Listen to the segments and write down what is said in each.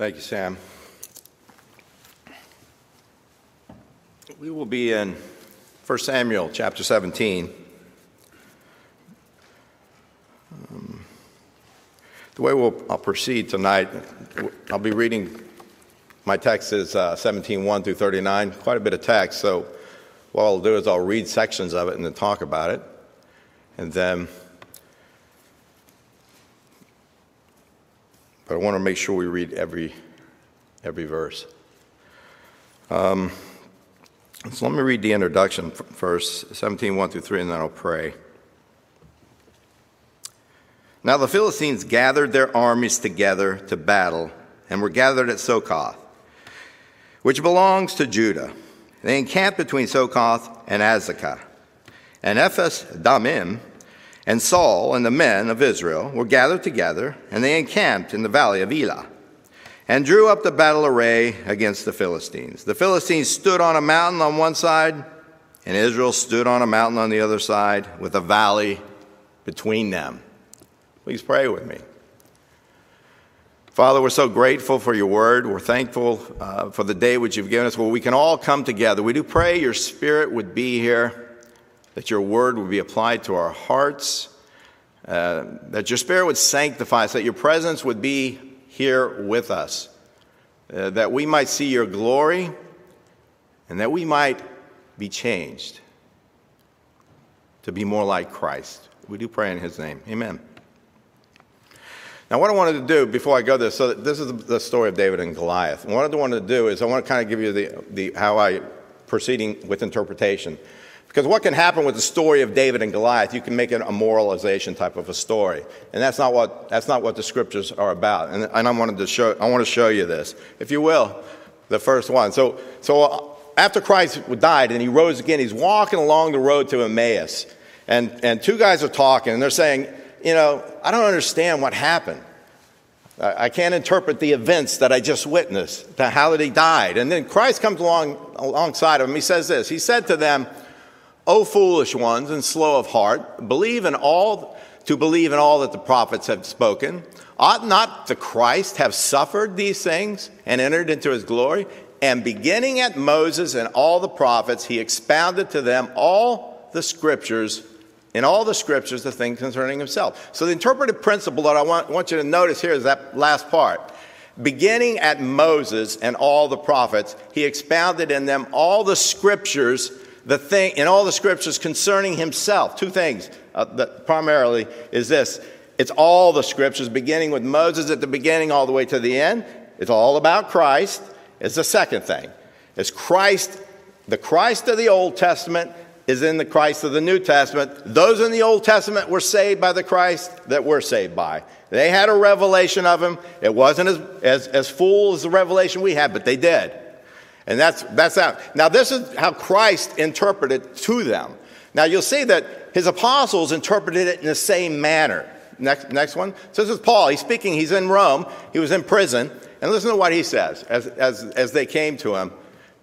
Thank you, Sam. We will be in 1 Samuel chapter 17. Um, the way we'll, I'll proceed tonight, I'll be reading, my text is uh, 17, 1 through 39, quite a bit of text. So what I'll do is I'll read sections of it and then talk about it. And then but I want to make sure we read every, every verse. Um, so let me read the introduction first, 17, 1 through 3, and then I'll pray. Now the Philistines gathered their armies together to battle and were gathered at Sochoh, which belongs to Judah. They encamped between Sochoh and Azekah. And Ephes Dammim and Saul and the men of Israel were gathered together, and they encamped in the valley of Elah, and drew up the battle array against the Philistines. The Philistines stood on a mountain on one side, and Israel stood on a mountain on the other side, with a valley between them. Please pray with me. Father, we're so grateful for your word. We're thankful uh, for the day which you've given us where we can all come together. We do pray your spirit would be here that your word would be applied to our hearts, uh, that your spirit would sanctify us, that your presence would be here with us, uh, that we might see your glory, and that we might be changed to be more like Christ. We do pray in his name. Amen. Now, what I wanted to do before I go there, so this is the story of David and Goliath. And what I wanted to do is I want to kind of give you the, the how I proceeding with interpretation. Because what can happen with the story of David and Goliath, you can make it a moralization type of a story. And that's not what, that's not what the scriptures are about. And, and I, wanted to show, I want to show you this. If you will, the first one. So, so uh, after Christ died and he rose again, he's walking along the road to Emmaus. And, and two guys are talking, and they're saying, You know, I don't understand what happened. I can't interpret the events that I just witnessed, how that he died. And then Christ comes along alongside of him. He says this He said to them, O foolish ones and slow of heart, believe in all to believe in all that the prophets have spoken. Ought not the Christ have suffered these things and entered into his glory? And beginning at Moses and all the prophets, he expounded to them all the scriptures, in all the scriptures, the things concerning himself. So the interpretive principle that I want, want you to notice here is that last part. Beginning at Moses and all the prophets, he expounded in them all the scriptures the thing in all the scriptures concerning himself. Two things uh, that primarily is this it's all the scriptures, beginning with Moses at the beginning all the way to the end. It's all about Christ. It's the second thing. It's Christ, the Christ of the Old Testament is in the Christ of the New Testament. Those in the Old Testament were saved by the Christ that we're saved by. They had a revelation of him. It wasn't as, as, as full as the revelation we had, but they did. And that's, that's that. Now, this is how Christ interpreted to them. Now, you'll see that his apostles interpreted it in the same manner. Next, next one. So this is Paul. He's speaking. He's in Rome. He was in prison. And listen to what he says as, as, as they came to him,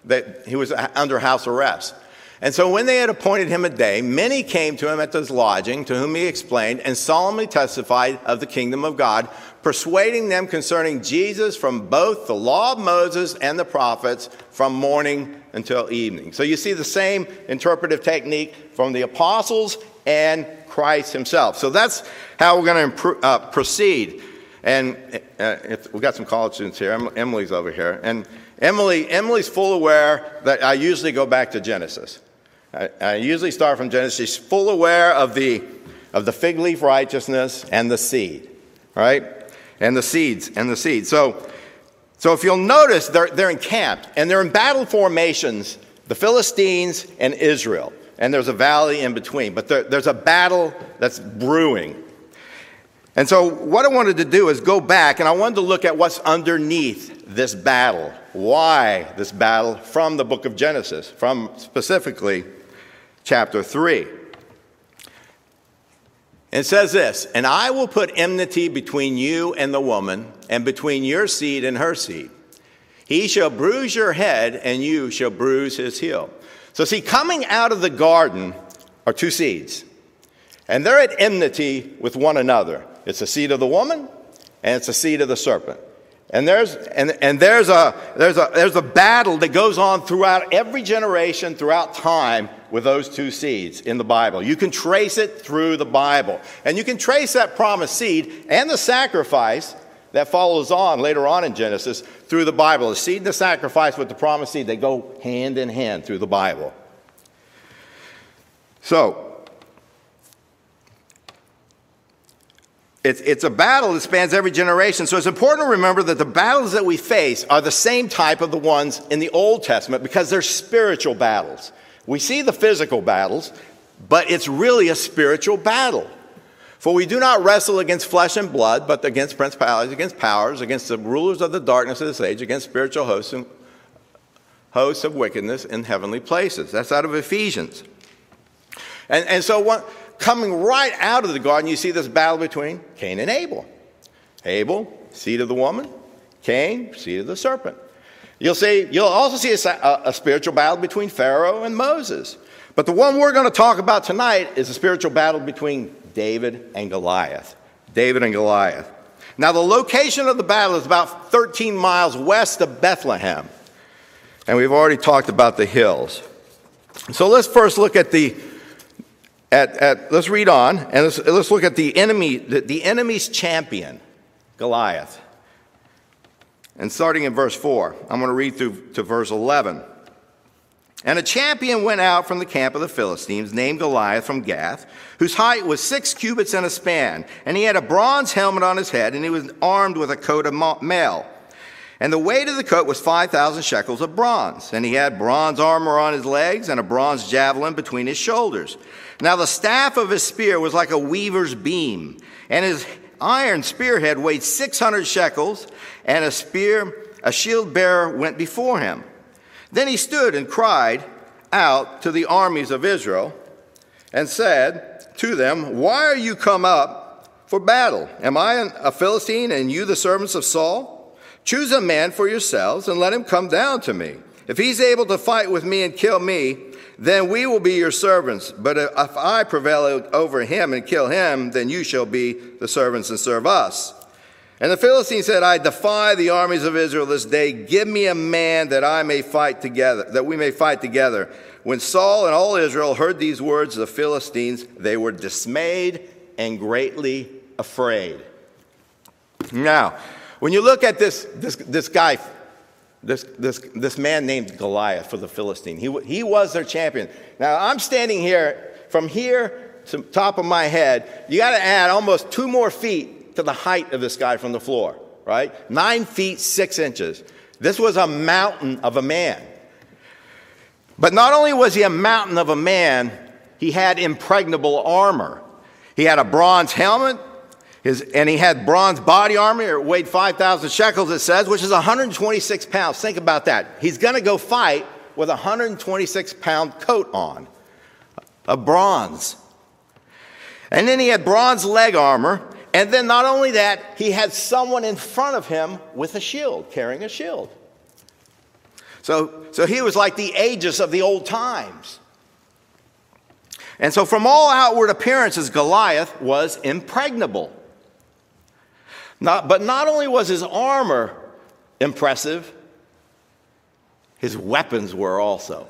that he was under house arrest. And so when they had appointed him a day, many came to him at his lodging, to whom he explained and solemnly testified of the kingdom of God, persuading them concerning Jesus from both the law of Moses and the prophets from morning until evening. So you see the same interpretive technique from the apostles and Christ himself. So that's how we're going to uh, proceed. And uh, we've got some college students here. Emily's over here. And Emily, Emily's full aware that I usually go back to Genesis. I, I usually start from Genesis. She's full aware of the, of the fig leaf righteousness and the seed, right? And the seeds and the seeds. So, so if you'll notice, they're, they're encamped and they're in battle formations, the Philistines and Israel. And there's a valley in between, but there, there's a battle that's brewing. And so, what I wanted to do is go back and I wanted to look at what's underneath this battle. Why this battle from the book of Genesis, from specifically chapter 3. It says this, and I will put enmity between you and the woman, and between your seed and her seed. He shall bruise your head, and you shall bruise his heel. So, see, coming out of the garden are two seeds, and they're at enmity with one another. It's the seed of the woman, and it's the seed of the serpent. And there's, and, and there's, a, there's, a, there's a battle that goes on throughout every generation, throughout time, with those two seeds in the Bible. You can trace it through the Bible. And you can trace that promised seed and the sacrifice that follows on later on in Genesis through the Bible. The seed and the sacrifice with the promised seed, they go hand in hand through the Bible. So, It's, it's a battle that spans every generation. So it's important to remember that the battles that we face are the same type of the ones in the Old Testament because they're spiritual battles. We see the physical battles, but it's really a spiritual battle. For we do not wrestle against flesh and blood, but against principalities, against powers, against the rulers of the darkness of this age, against spiritual hosts and hosts of wickedness in heavenly places. That's out of Ephesians. And, and so what, coming right out of the garden, you see this battle between Cain and Abel. Abel, seed of the woman, Cain, seed of the serpent. You'll see, you'll also see a, a, spiritual battle between Pharaoh and Moses. But the one we're going to talk about tonight is a spiritual battle between David and Goliath. David and Goliath. Now, the location of the battle is about 13 miles west of Bethlehem. And we've already talked about the hills. So let's first look at the at, at, let's read on and let's, let's look at the enemy, the, the enemy's champion, Goliath. And starting in verse 4, I'm going to read through to verse 11. And a champion went out from the camp of the Philistines, named Goliath from Gath, whose height was six cubits and a span. And he had a bronze helmet on his head, and he was armed with a coat of mail. And the weight of the coat was 5,000 shekels of bronze. And he had bronze armor on his legs and a bronze javelin between his shoulders. Now the staff of his spear was like a weaver's beam, and his iron spearhead weighed 600 shekels, and a spear, a shield bearer went before him. Then he stood and cried out to the armies of Israel and said to them, Why are you come up for battle? Am I a Philistine and you the servants of Saul? Choose a man for yourselves and let him come down to me. If he's able to fight with me and kill me, then we will be your servants. But if I prevail over him and kill him, then you shall be the servants and serve us. And the Philistine said, I defy the armies of Israel this day. Give me a man that I may fight together, that we may fight together. When Saul and all Israel heard these words of the Philistines, they were dismayed and greatly afraid. Now, when you look at this, this, this guy, this, this, this man named Goliath for the Philistine, he, he was their champion. Now, I'm standing here, from here to top of my head, you got to add almost two more feet to the height of this guy from the floor, right? Nine feet, six inches. This was a mountain of a man. But not only was he a mountain of a man, he had impregnable armor. He had a bronze helmet, his, and he had bronze body armor. It weighed 5,000 shekels, it says, which is 126 pounds. Think about that. He's going to go fight with a 126 pound coat on, of bronze. And then he had bronze leg armor. And then not only that, he had someone in front of him with a shield, carrying a shield. So, so he was like the Aegis of the old times. And so, from all outward appearances, Goliath was impregnable. Not, but not only was his armor impressive, his weapons were also.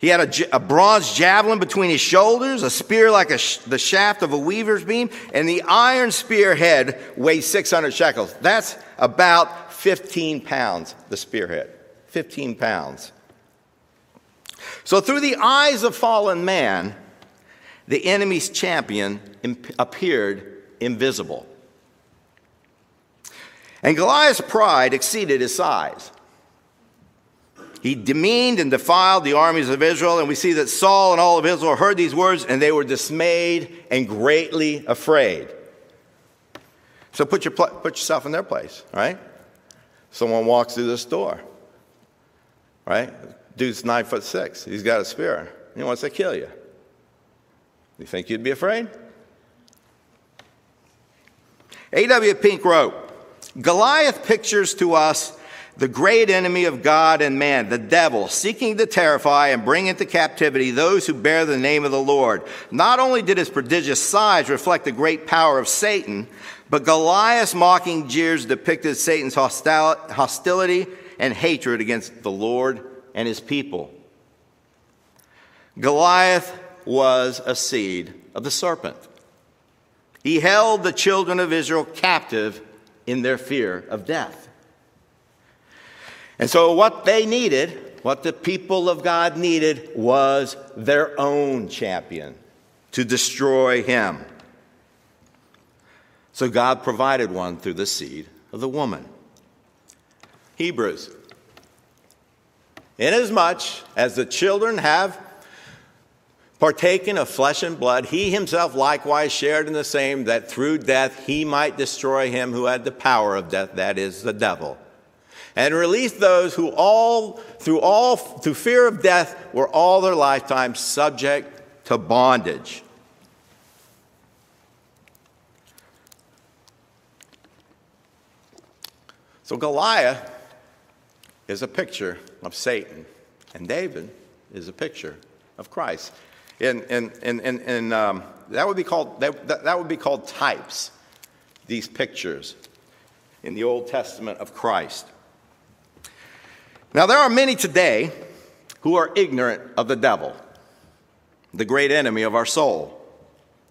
He had a, a, bronze javelin between his shoulders, a spear like a sh- the shaft of a weaver's beam, and the iron spearhead weighed 600 shekels. That's about 15 pounds, the spearhead. 15 pounds. So, through the eyes of fallen man, the enemy's champion imp- appeared invisible. And Goliath's pride exceeded his size. He demeaned and defiled the armies of Israel, and we see that Saul and all of Israel heard these words, and they were dismayed and greatly afraid. So put, your, put yourself in their place, right? Someone walks through this door, right? Dude's nine foot six. He's got a spear. He wants to kill you. You think you'd be afraid? A.W. Pink wrote, Goliath pictures to us the great enemy of God and man, the devil, seeking to terrify and bring into captivity those who bear the name of the Lord. Not only did his prodigious size reflect the great power of Satan, But Goliath's mocking jeers depicted Satan's hostility and hatred against the Lord and his people. Goliath was a seed of the serpent. He held the children of Israel captive in their fear of death. And so, what they needed, what the people of God needed, was their own champion to destroy him. So, God provided one through the seed of the woman. Hebrews. Inasmuch as the children have partaken of flesh and blood, he himself likewise shared in the same, that through death he might destroy him who had the power of death, that is, the devil, and release those who all, through all, through fear of death, were all their lifetime subject to bondage. So Goliath is a picture of Satan, and David is a picture of Christ. And, and, and, and, and um, that, would be called, that, that, that would be called types, these pictures in the Old Testament of Christ. Now, there are many today who are ignorant of the devil, the great enemy of our soul.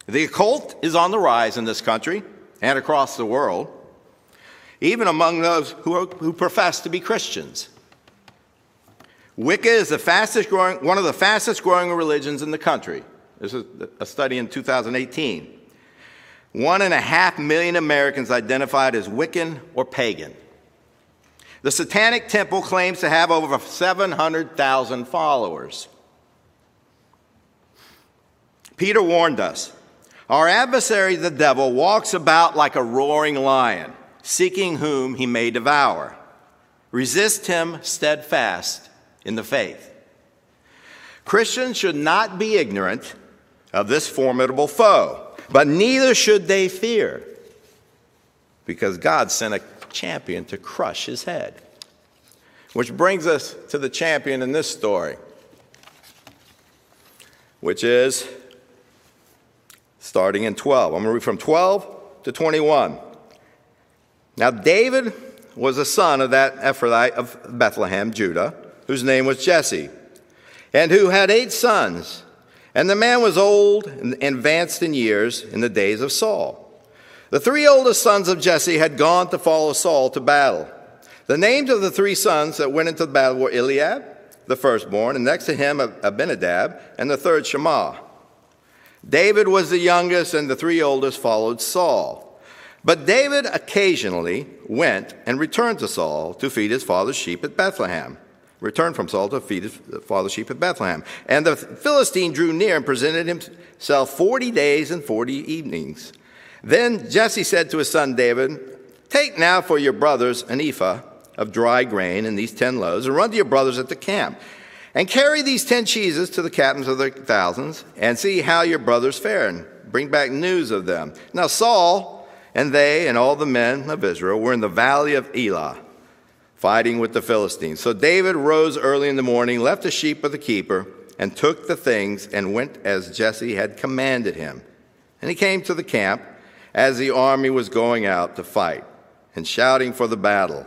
The occult is on the rise in this country and across the world, even among those who, are, who profess to be Christians. Wicca is the fastest growing, one of the fastest growing religions in the country. This is a study in 2018. One and a half million Americans identified as Wiccan or pagan. The Satanic Temple claims to have over 700,000 followers. Peter warned us Our adversary, the devil, walks about like a roaring lion, seeking whom he may devour. Resist him steadfast in the faith. Christians should not be ignorant of this formidable foe, but neither should they fear, because God sent a champion to crush his head. Which brings us to the champion in this story, which is starting in 12. I'm going to read from 12 to 21. Now, David was a son of that Ephrathite of Bethlehem, Judah whose name was Jesse, and who had eight sons. And the man was old and advanced in years in the days of Saul. The three oldest sons of Jesse had gone to follow Saul to battle. The names of the three sons that went into the battle were Eliab, the firstborn, and next to him Abinadab, and the third Shammah. David was the youngest, and the three oldest followed Saul. But David occasionally went and returned to Saul to feed his father's sheep at Bethlehem returned from Saul to feed his father's sheep at Bethlehem. And the Philistine drew near and presented himself 40 days and 40 evenings. Then Jesse said to his son David, Take now for your brothers an ephah of dry grain and these 10 loaves, and run to your brothers at the camp. And carry these 10 cheeses to the captains of the thousands, and see how your brothers fare, and bring back news of them. Now Saul and they and all the men of Israel were in the valley of Elah fighting with the Philistines. So David rose early in the morning, left the sheep with the keeper, and took the things and went as Jesse had commanded him. And he came to the camp as the army was going out to fight and shouting for the battle.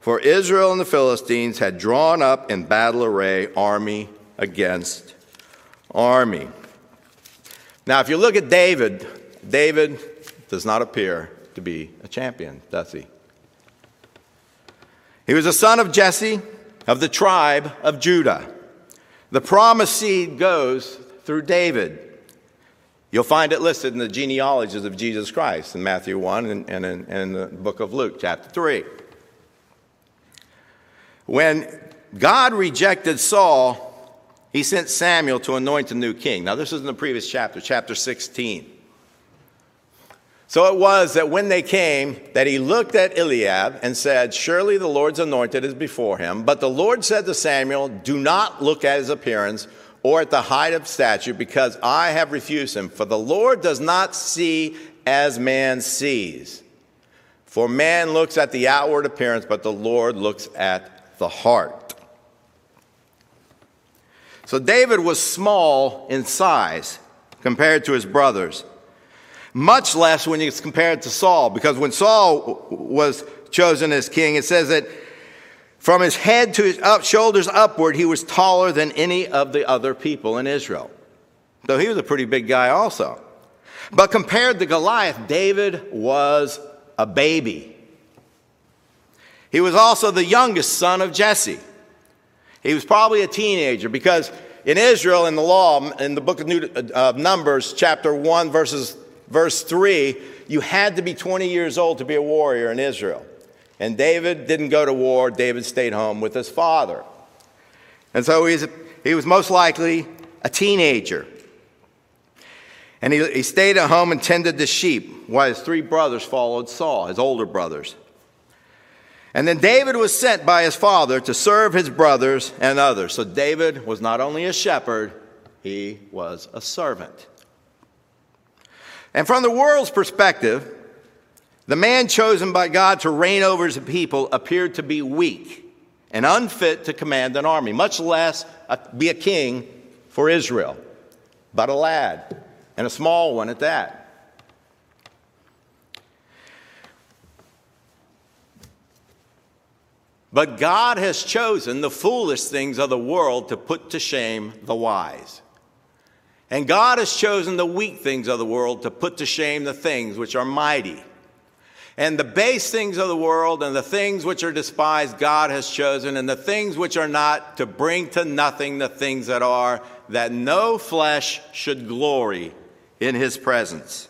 For Israel and the Philistines had drawn up in battle array, army against army. Now, if you look at David, David does not appear to be a champion, does he? He was a son of Jesse of the tribe of Judah. The promised seed goes through David. You'll find it listed in the genealogies of Jesus Christ in Matthew 1 and, and, in, and the book of Luke, chapter 3. When God rejected Saul, he sent Samuel to anoint a new king. Now, this is in the previous chapter, chapter 16. So it was that when they came, that he looked at Eliab and said, Surely the Lord's anointed is before him. But the Lord said to Samuel, Do not look at his appearance or at the height of stature, because I have refused him. For the Lord does not see as man sees. For man looks at the outward appearance, but the Lord looks at the heart. So David was small in size compared to his brothers. Much less when it's compared to Saul, because when Saul was chosen as king, it says that from his head to his up, shoulders upward, he was taller than any of the other people in Israel. So he was a pretty big guy, also. But compared to Goliath, David was a baby. He was also the youngest son of Jesse. He was probably a teenager because in Israel, in the law, in the book of uh, Numbers, chapter 1, verses, verse 3, you had to be 20 years old to be a warrior in Israel. And David didn't go to war, David stayed home with his father. And so he's, he was most likely a teenager. And he, he stayed at home and tended the sheep while his three brothers followed Saul, his older brothers. And then David was sent by his father to serve his brothers and others. So David was not only a shepherd, he was a servant. And from the world's perspective, the man chosen by God to reign over his people appeared to be weak and unfit to command an army, much less be a king for Israel, but a lad, and a small one at that. But God has chosen the foolish things of the world to put to shame the wise. And God has chosen the weak things of the world to put to shame the things which are mighty. And the base things of the world and the things which are despised, God has chosen, and the things which are not, to bring to nothing the things that are, that no flesh should glory in his presence.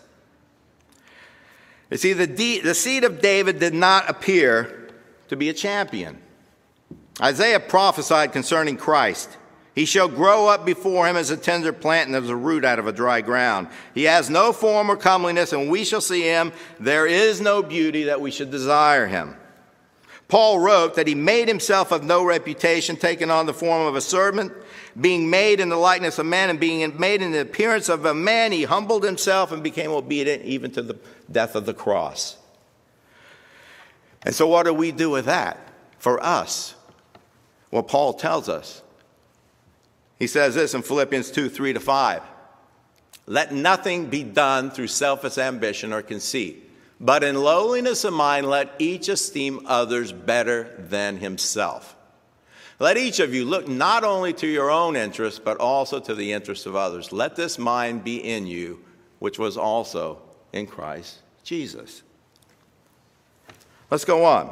You see, the, de- the seed of David did not appear to be a champion. Isaiah prophesied concerning Christ. He shall grow up before him as a tender plant and as a root out of a dry ground. He has no form or comeliness, and we shall see him. There is no beauty that we should desire him. Paul wrote that he made himself of no reputation, taking on the form of a servant, being made in the likeness of man, and being made in the appearance of a man, he humbled himself and became obedient even to the death of the cross. And so, what do we do with that for us? Well, Paul tells us. He says this in Philippians 2 3 to 5. Let nothing be done through selfish ambition or conceit, but in lowliness of mind, let each esteem others better than himself. Let each of you look not only to your own interests, but also to the interests of others. Let this mind be in you, which was also in Christ Jesus. Let's go on.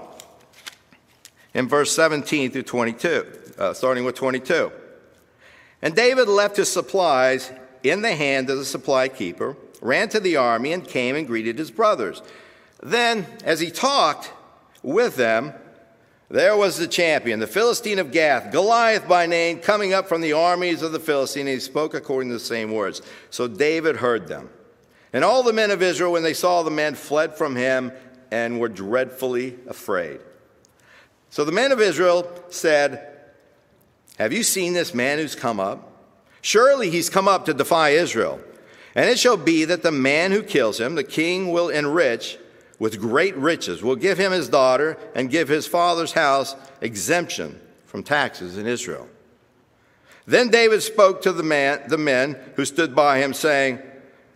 In verse 17 through 22, uh, starting with 22. And David left his supplies in the hand of the supply keeper, ran to the army, and came and greeted his brothers. Then, as he talked with them, there was the champion, the Philistine of Gath, Goliath by name, coming up from the armies of the Philistine, and he spoke according to the same words. So David heard them. And all the men of Israel, when they saw the men, fled from him and were dreadfully afraid. So the men of Israel said, Have you seen this man who's come up? Surely he's come up to defy Israel. And it shall be that the man who kills him, the king will enrich with great riches, will give him his daughter, and give his father's house exemption from taxes in Israel. Then David spoke to the, man, the men who stood by him, saying,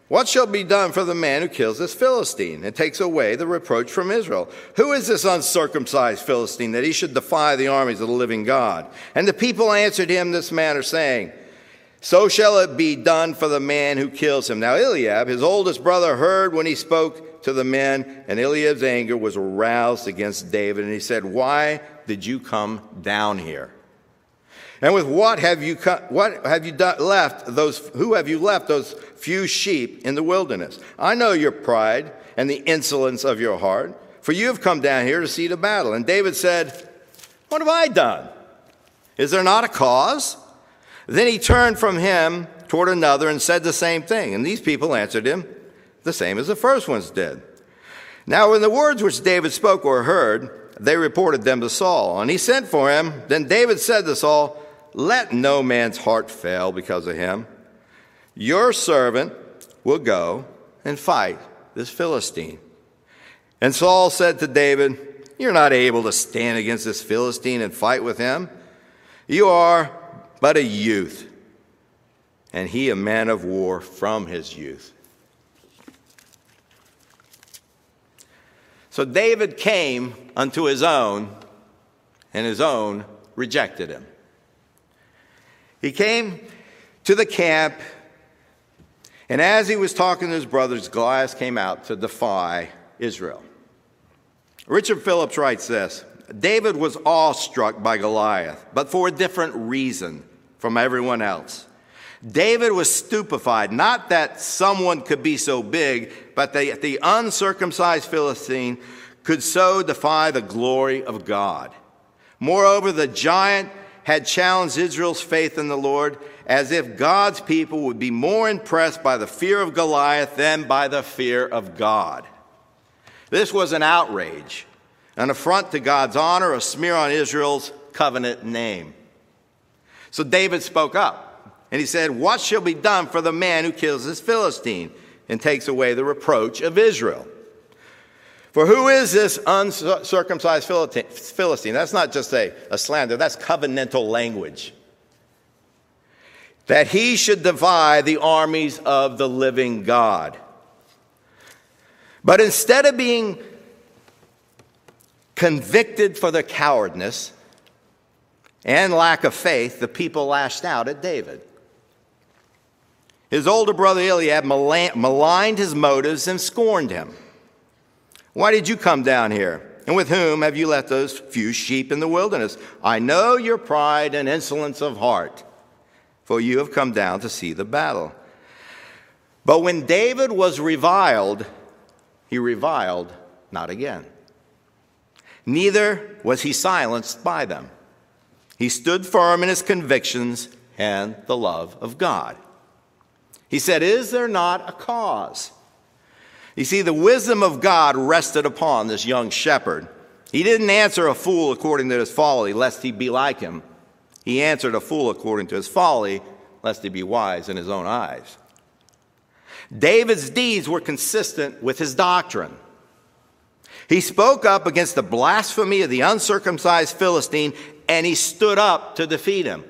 what shall be done for the man who kills this Philistine and takes away the reproach from Israel? Who is this uncircumcised Philistine that he should defy the armies of the living God? And the people answered him this manner, saying, So shall it be done for the man who kills him. Now Eliab, his oldest brother, heard when he spoke to the men, and Eliab's anger was aroused against David, and he said, Why did you come down here? And with what have you what have you done, left those who have you left those few sheep in the wilderness? I know your pride and the insolence of your heart, for you have come down here to see the battle. And David said, What have I done? Is there not a cause? Then he turned from him toward another and said the same thing. And these people answered him the same as the first ones did. Now, when the words which David spoke were heard, they reported them to Saul. And he sent for him. Then David said to Saul, let no man's heart fail because of him. Your servant will go and fight this Philistine. And Saul said to David, You're not able to stand against this Philistine and fight with him. You are but a youth, and he a man of war from his youth. So David came unto his own, and his own rejected him. He came to the camp, and as he was talking to his brothers, Goliath came out to defy Israel. Richard Phillips writes this David was awestruck by Goliath, but for a different reason from everyone else. David was stupefied, not that someone could be so big, but that the uncircumcised Philistine could so defy the glory of God. Moreover, the giant had challenged Israel's faith in the Lord as if God's people would be more impressed by the fear of Goliath than by the fear of God. This was an outrage, an affront to God's honor, a smear on Israel's covenant name. So David spoke up and he said, What shall be done for the man who kills this Philistine and takes away the reproach of Israel? For who is this uncircumcised Philistine? That's not just a, a slander, that's covenantal language. That he should divide the armies of the living God. But instead of being convicted for their cowardness and lack of faith, the people lashed out at David. His older brother Eliab maligned his motives and scorned him. Why did you come down here? And with whom have you left those few sheep in the wilderness? I know your pride and insolence of heart, for you have come down to see the battle. But when David was reviled, he reviled not again. Neither was he silenced by them. He stood firm in his convictions and the love of God. He said, Is there not a cause? You see, the wisdom of God rested upon this young shepherd. He didn't answer a fool according to his folly, lest he be like him. He answered a fool according to his folly, lest he be wise in his own eyes. David's deeds were consistent with his doctrine. He spoke up against the blasphemy of the uncircumcised Philistine and he stood up to defeat him.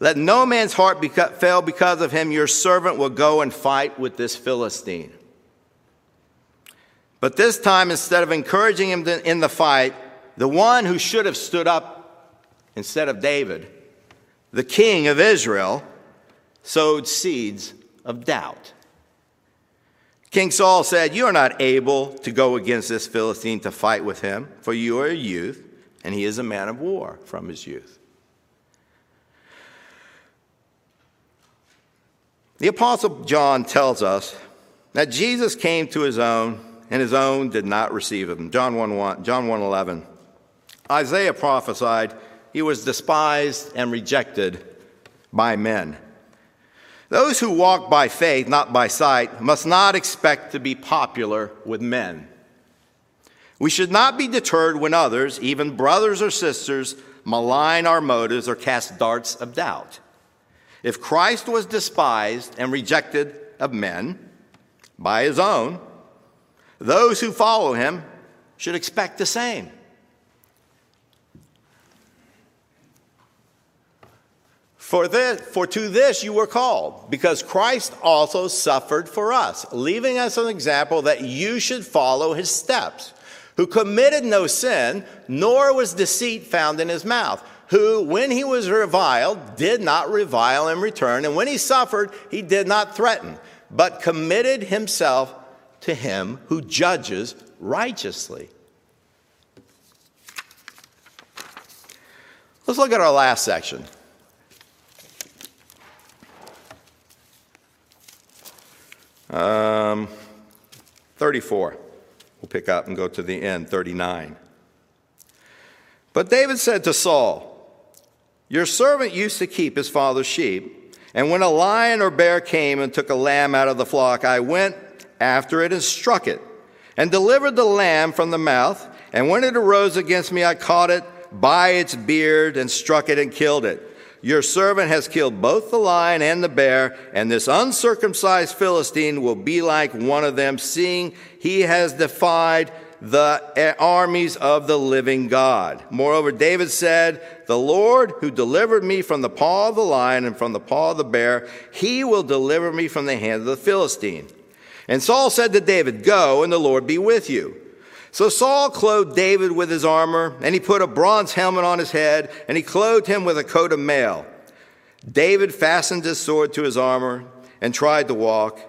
Let no man's heart beca- fail because of him. Your servant will go and fight with this Philistine. But this time, instead of encouraging him in the fight, the one who should have stood up instead of David, the king of Israel, sowed seeds of doubt. King Saul said, You are not able to go against this Philistine to fight with him, for you are a youth, and he is a man of war from his youth. The Apostle John tells us that Jesus came to his own, and his own did not receive him. John 1, 1 John 1 11. Isaiah prophesied he was despised and rejected by men. Those who walk by faith, not by sight, must not expect to be popular with men. We should not be deterred when others, even brothers or sisters, malign our motives or cast darts of doubt. If Christ was despised and rejected of men by his own, those who follow him should expect the same. For, this, for to this you were called, because Christ also suffered for us, leaving us an example that you should follow his steps, who committed no sin, nor was deceit found in his mouth, who, when he was reviled, did not revile in return, and when he suffered, he did not threaten, but committed himself to him who judges righteously. Let's look at our last section. Um, 34. We'll pick up and go to the end, 39. But David said to Saul, Your servant used to keep his father's sheep, and when a lion or bear came and took a lamb out of the flock, I went after it and struck it, and delivered the lamb from the mouth. And when it arose against me, I caught it by its beard and struck it and killed it. Your servant has killed both the lion and the bear, and this uncircumcised Philistine will be like one of them, seeing he has defied the eh, armies of the living God. Moreover, David said, The Lord who delivered me from the paw of the lion and from the paw of the bear, he will deliver me from the hand of the Philistine. And Saul said to David, Go, and the Lord be with you. So Saul clothed David with his armor, and he put a bronze helmet on his head, and he clothed him with a coat of mail. David fastened his sword to his armor and tried to walk,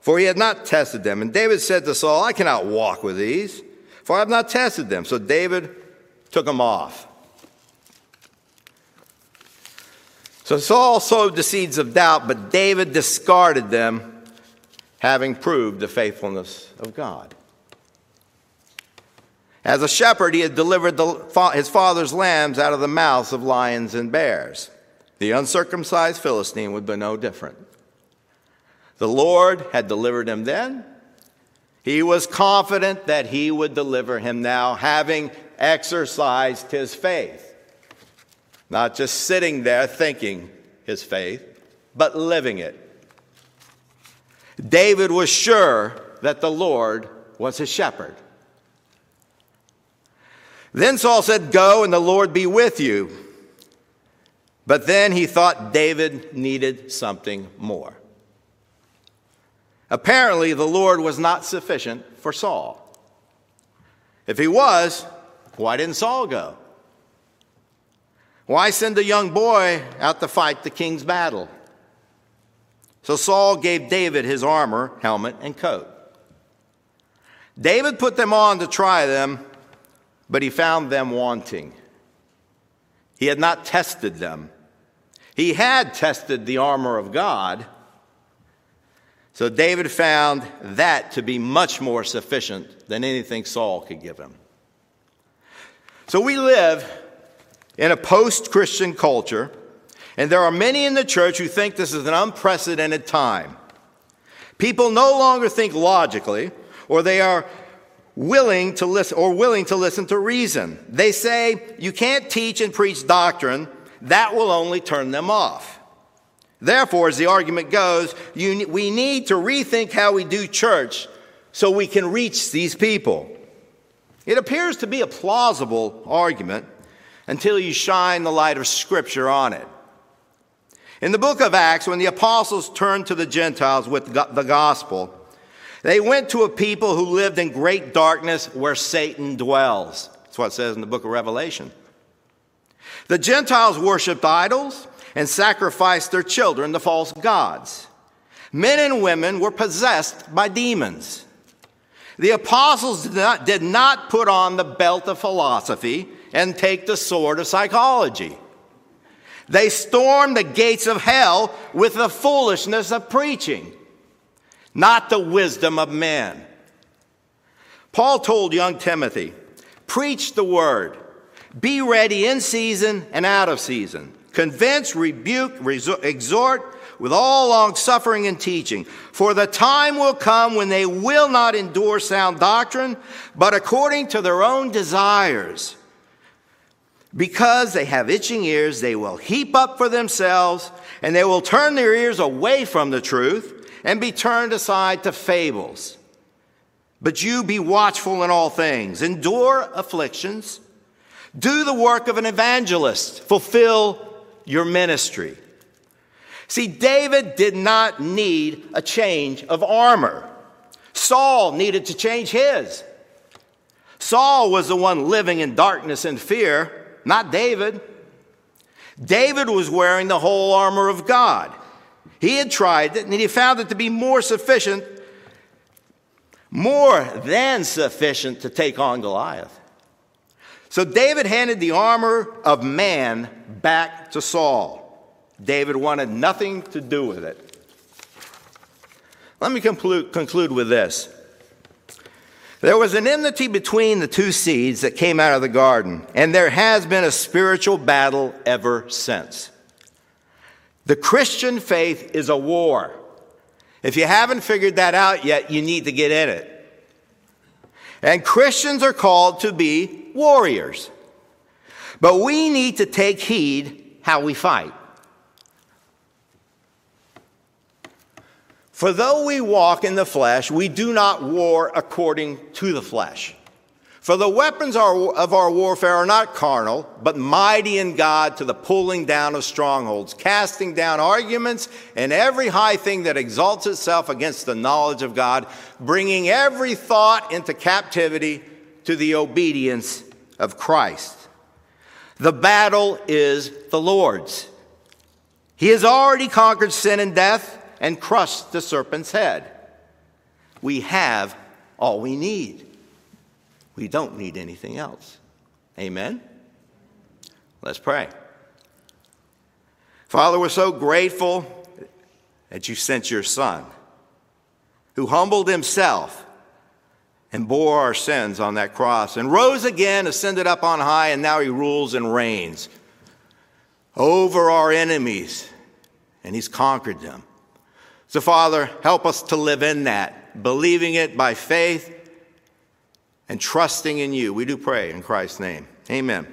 for he had not tested them. And David said to Saul, I cannot walk with these, for I have not tested them. So David took them off. So Saul sowed the seeds of doubt, but David discarded them having proved the faithfulness of God. As a shepherd, he had delivered the, his father's lambs out of the mouths of lions and bears. The uncircumcised Philistine would be no different. The Lord had delivered him then. He was confident that he would deliver him now, having exercised his faith. Not just sitting there thinking his faith, but living it. David was sure that the Lord was his shepherd. Then Saul said, Go and the Lord be with you. But then he thought David needed something more. Apparently, the Lord was not sufficient for Saul. If he was, why didn't Saul go? Why send a young boy out to fight the king's battle? So Saul gave David his armor, helmet, and coat. David put them on to try them, but he found them wanting. He had not tested them. He had tested the armor of God. So David found that to be much more sufficient than anything Saul could give him. So we live in a post Christian culture and there are many in the church who think this is an unprecedented time. People no longer think logically, or they are willing to listen or willing to listen to reason. They say you can't teach and preach doctrine, that will only turn them off. Therefore, as the argument goes, you, we need to rethink how we do church so we can reach these people. It appears to be a plausible argument until you shine the light of Scripture on it. In the book of Acts, when the apostles turned to the Gentiles with the gospel, they went to a people who lived in great darkness where Satan dwells. That's what it says in the book of Revelation. The Gentiles worshiped idols and sacrificed their children to false gods. Men and women were possessed by demons. The apostles did not, did not put on the belt of philosophy and take the sword of psychology. They stormed the gates of hell with the foolishness of preaching, not the wisdom of men. Paul told young Timothy, Preach the word, be ready in season and out of season. Convince, rebuke, exhort with all long suffering and teaching. For the time will come when they will not endure sound doctrine, but according to their own desires because they have itching ears, they will heap up for themselves, and they will turn their ears away from the truth and be turned aside to fables. But you be watchful in all things, endure afflictions, do the work of an evangelist, fulfill your ministry. See, David did not need a change of armor. Saul needed to change his. Saul was the one living in darkness and fear not David. David was wearing the whole armor of God. He had tried it and he found it to be more sufficient, more than sufficient to take on Goliath. So David handed the armor of man back to Saul. David wanted nothing to do with it. Let me conclude, with this. There was an enmity between the two seeds that came out of the garden, and there has been a spiritual battle ever since. The Christian faith is a war. If you haven't figured that out yet, you need to get in it. And Christians are called to warriors. But we need to take heed how we fight. For though we walk in the flesh, we do not war according to the flesh. For the weapons of our warfare are not carnal, but mighty in God to the pulling down of strongholds, casting down arguments and every high thing that exalts itself against the knowledge of God, bringing every thought into captivity to the obedience of Christ. The battle is the Lord's. He has already conquered sin and death and crushed the serpent's head. We have all we need. We don't need anything else. Amen? Let's pray. Father, we're so grateful that you sent your Son, who humbled himself and bore our sins on that cross and rose again, ascended up on high, and now he rules and reigns over our enemies, and he's conquered them. So, Father, help us to live in that, believing it by faith and trusting in you. We do pray in Christ's name. Amen.